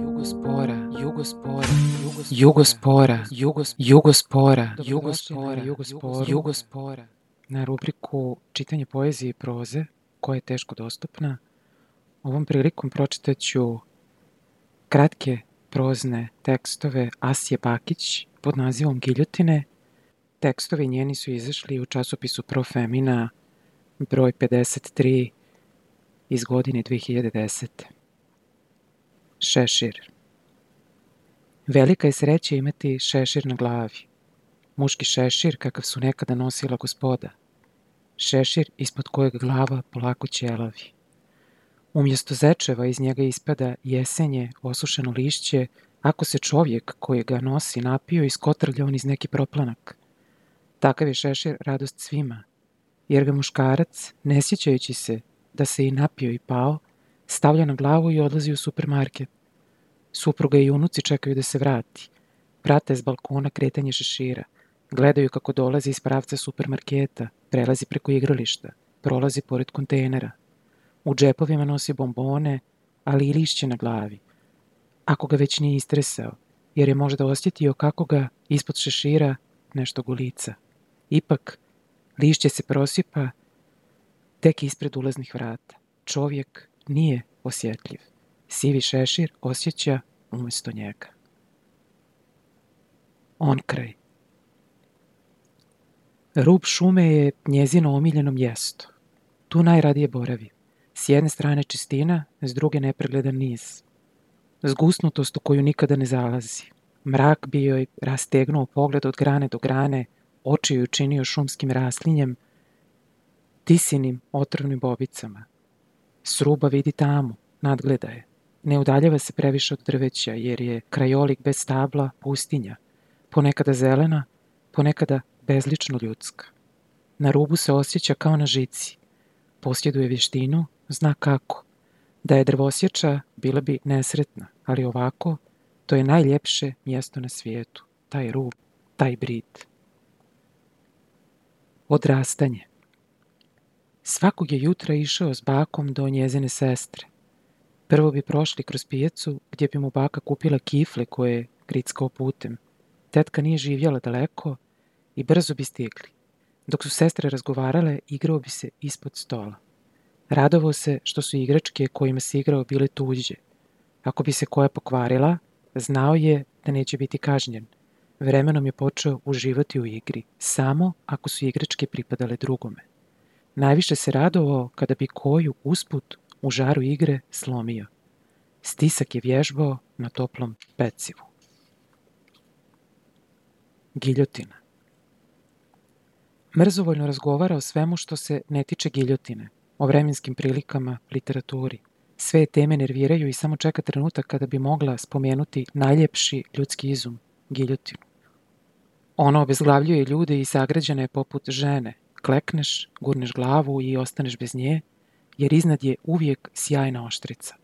Jugospora, Jugospora, Jugospora, Jugos, Jugospora, Jugospora, Jugospora, Jugospora. Na rubriku čitanje poezije i proze, koja je teško dostupna, ovom prilikom pročitaću kratke prozne tekstove Asije Bakić pod nazivom Giljotine tekstovi njeni su izašli u časopisu Profemina broj 53 iz godine 2010. Šešir Velika je sreća imati šešir na glavi. Muški šešir kakav su nekada nosila gospoda. Šešir ispod kojeg glava polako ćelavi. Umjesto zečeva iz njega ispada jesenje, osušeno lišće, ako se čovjek koji ga nosi napio i skotrlja on iz neki proplanak – Takav je šešir radost svima, jer ga muškarac, ne sjećajući se da se i napio i pao, stavlja na glavu i odlazi u supermarket. Supruga i unuci čekaju da se vrati. Prate s balkona kretanje šešira. Gledaju kako dolazi iz pravca supermarketa, prelazi preko igrališta, prolazi pored kontejnera. U džepovima nosi bombone, ali i lišće na glavi. Ako ga već nije istresao, jer je možda osjetio kako ga ispod šešira nešto golica. Ipak, lišće se prosipa tek ispred ulaznih vrata. Čovjek nije osjetljiv. Sivi šešir osjeća umesto njega. On kraj. Rub šume je njezino omiljeno mjesto. Tu najradije boravi. S jedne strane čistina, s druge nepregledan niz. Zgusnutost u koju nikada ne zalazi. Mrak bio je rastegnuo pogled od grane do grane, oči joj činio šumskim raslinjem, tisinim otrovnim bobicama. Sruba vidi tamo, nadgleda je. Ne udaljava se previše od drveća, jer je krajolik bez stabla pustinja, ponekada zelena, ponekada bezlično ljudska. Na rubu se osjeća kao na žici. Posjeduje vještinu, zna kako. Da je drvosjeća, bila bi nesretna, ali ovako, to je najljepše mjesto na svijetu, taj rub, taj brit odrastanje. Svakog je jutra išao s bakom do njezine sestre. Prvo bi prošli kroz pijecu gdje bi mu baka kupila kifle koje je grickao putem. Tetka nije živjela daleko i brzo bi stigli. Dok su sestre razgovarale, igrao bi se ispod stola. Radovao se što su igračke kojima se igrao bile tuđe. Ako bi se koja pokvarila, znao je da neće biti kažnjen – vremenom je počeo uživati u igri, samo ako su igračke pripadale drugome. Najviše se radovao kada bi koju usput u žaru igre slomio. Stisak je vježbao na toplom pecivu. Giljotina Mrzovoljno razgovara o svemu što se ne tiče giljotine, o vremenskim prilikama, literaturi. Sve teme nerviraju i samo čeka trenutak kada bi mogla spomenuti najljepši ljudski izum, giljotinu. Ono obezglavljuje ljude i sagrađene poput žene. Klekneš, gurneš glavu i ostaneš bez nje, jer iznad je uvijek sjajna oštrica.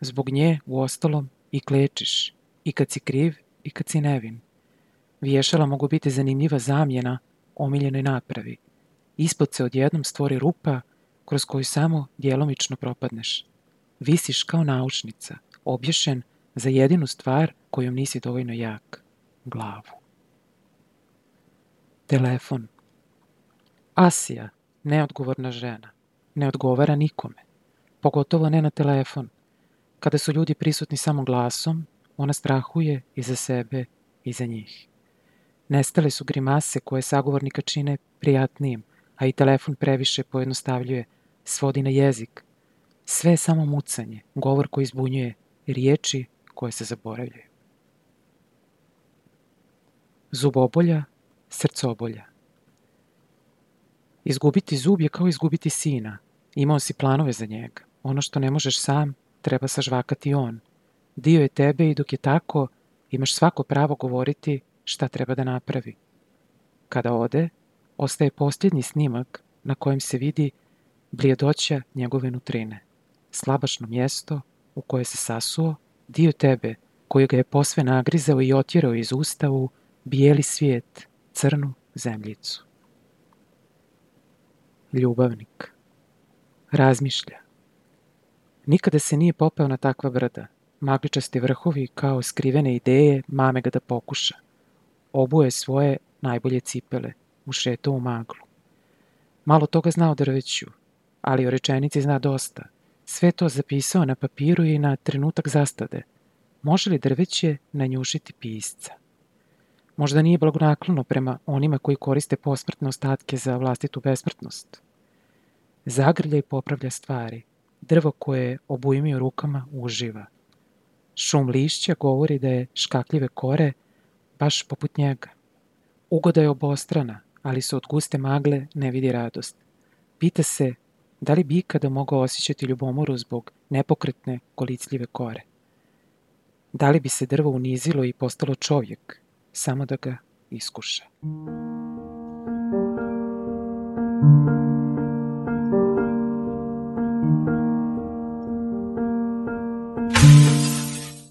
Zbog nje, u ostalom, i klečiš, i kad si kriv, i kad si nevin. Vješala mogu biti zanimljiva zamjena omiljenoj napravi. Ispod se odjednom stvori rupa kroz koju samo djelomično propadneš. Visiš kao naučnica, obješen za jedinu stvar kojom nisi dovoljno jak – glavu. Telefon. Asija, neodgovorna žena, ne odgovara nikome, pogotovo ne na telefon. Kada su ljudi prisutni samo glasom, ona strahuje i za sebe i za njih. Nestale su grimase koje sagovornika čine prijatnijim, a i telefon previše pojednostavljuje, svodi na jezik. Sve je samo mucanje, govor koji izbunjuje, riječi koje se zaboravljaju. Zubobolja srcobolja. Izgubiti zub je kao izgubiti sina. Imao si planove za njega. Ono što ne možeš sam, treba sažvakati on. Dio je tebe i dok je tako, imaš svako pravo govoriti šta treba da napravi. Kada ode, ostaje posljednji snimak na kojem se vidi blijedoća njegove nutrine. Slabašno mjesto u koje se sasuo, dio tebe koji ga je posve nagrizao i otjerao iz ustavu, bijeli svijet – crnu zemljicu. Ljubavnik. Razmišlja. Nikada se nije popeo na takva brda. Magličasti vrhovi kao skrivene ideje mame ga da pokuša. Obuje svoje najbolje cipele, ušeto u maglu. Malo toga zna o drveću, ali o rečenici zna dosta. Sve to zapisao na papiru i na trenutak zastade. Može li drveće nanjušiti pisca? možda nije blagonaklono prema onima koji koriste posmrtne ostatke za vlastitu besmrtnost. Zagrlja i popravlja stvari. Drvo koje obujmio rukama uživa. Šum lišća govori da je škakljive kore baš poput njega. Ugoda je obostrana, ali se od guste magle ne vidi radost. Pita se da li bi ikada mogao osjećati ljubomoru zbog nepokretne kolicljive kore. Da li bi se drvo unizilo i postalo čovjek – само да га изкуша. thank you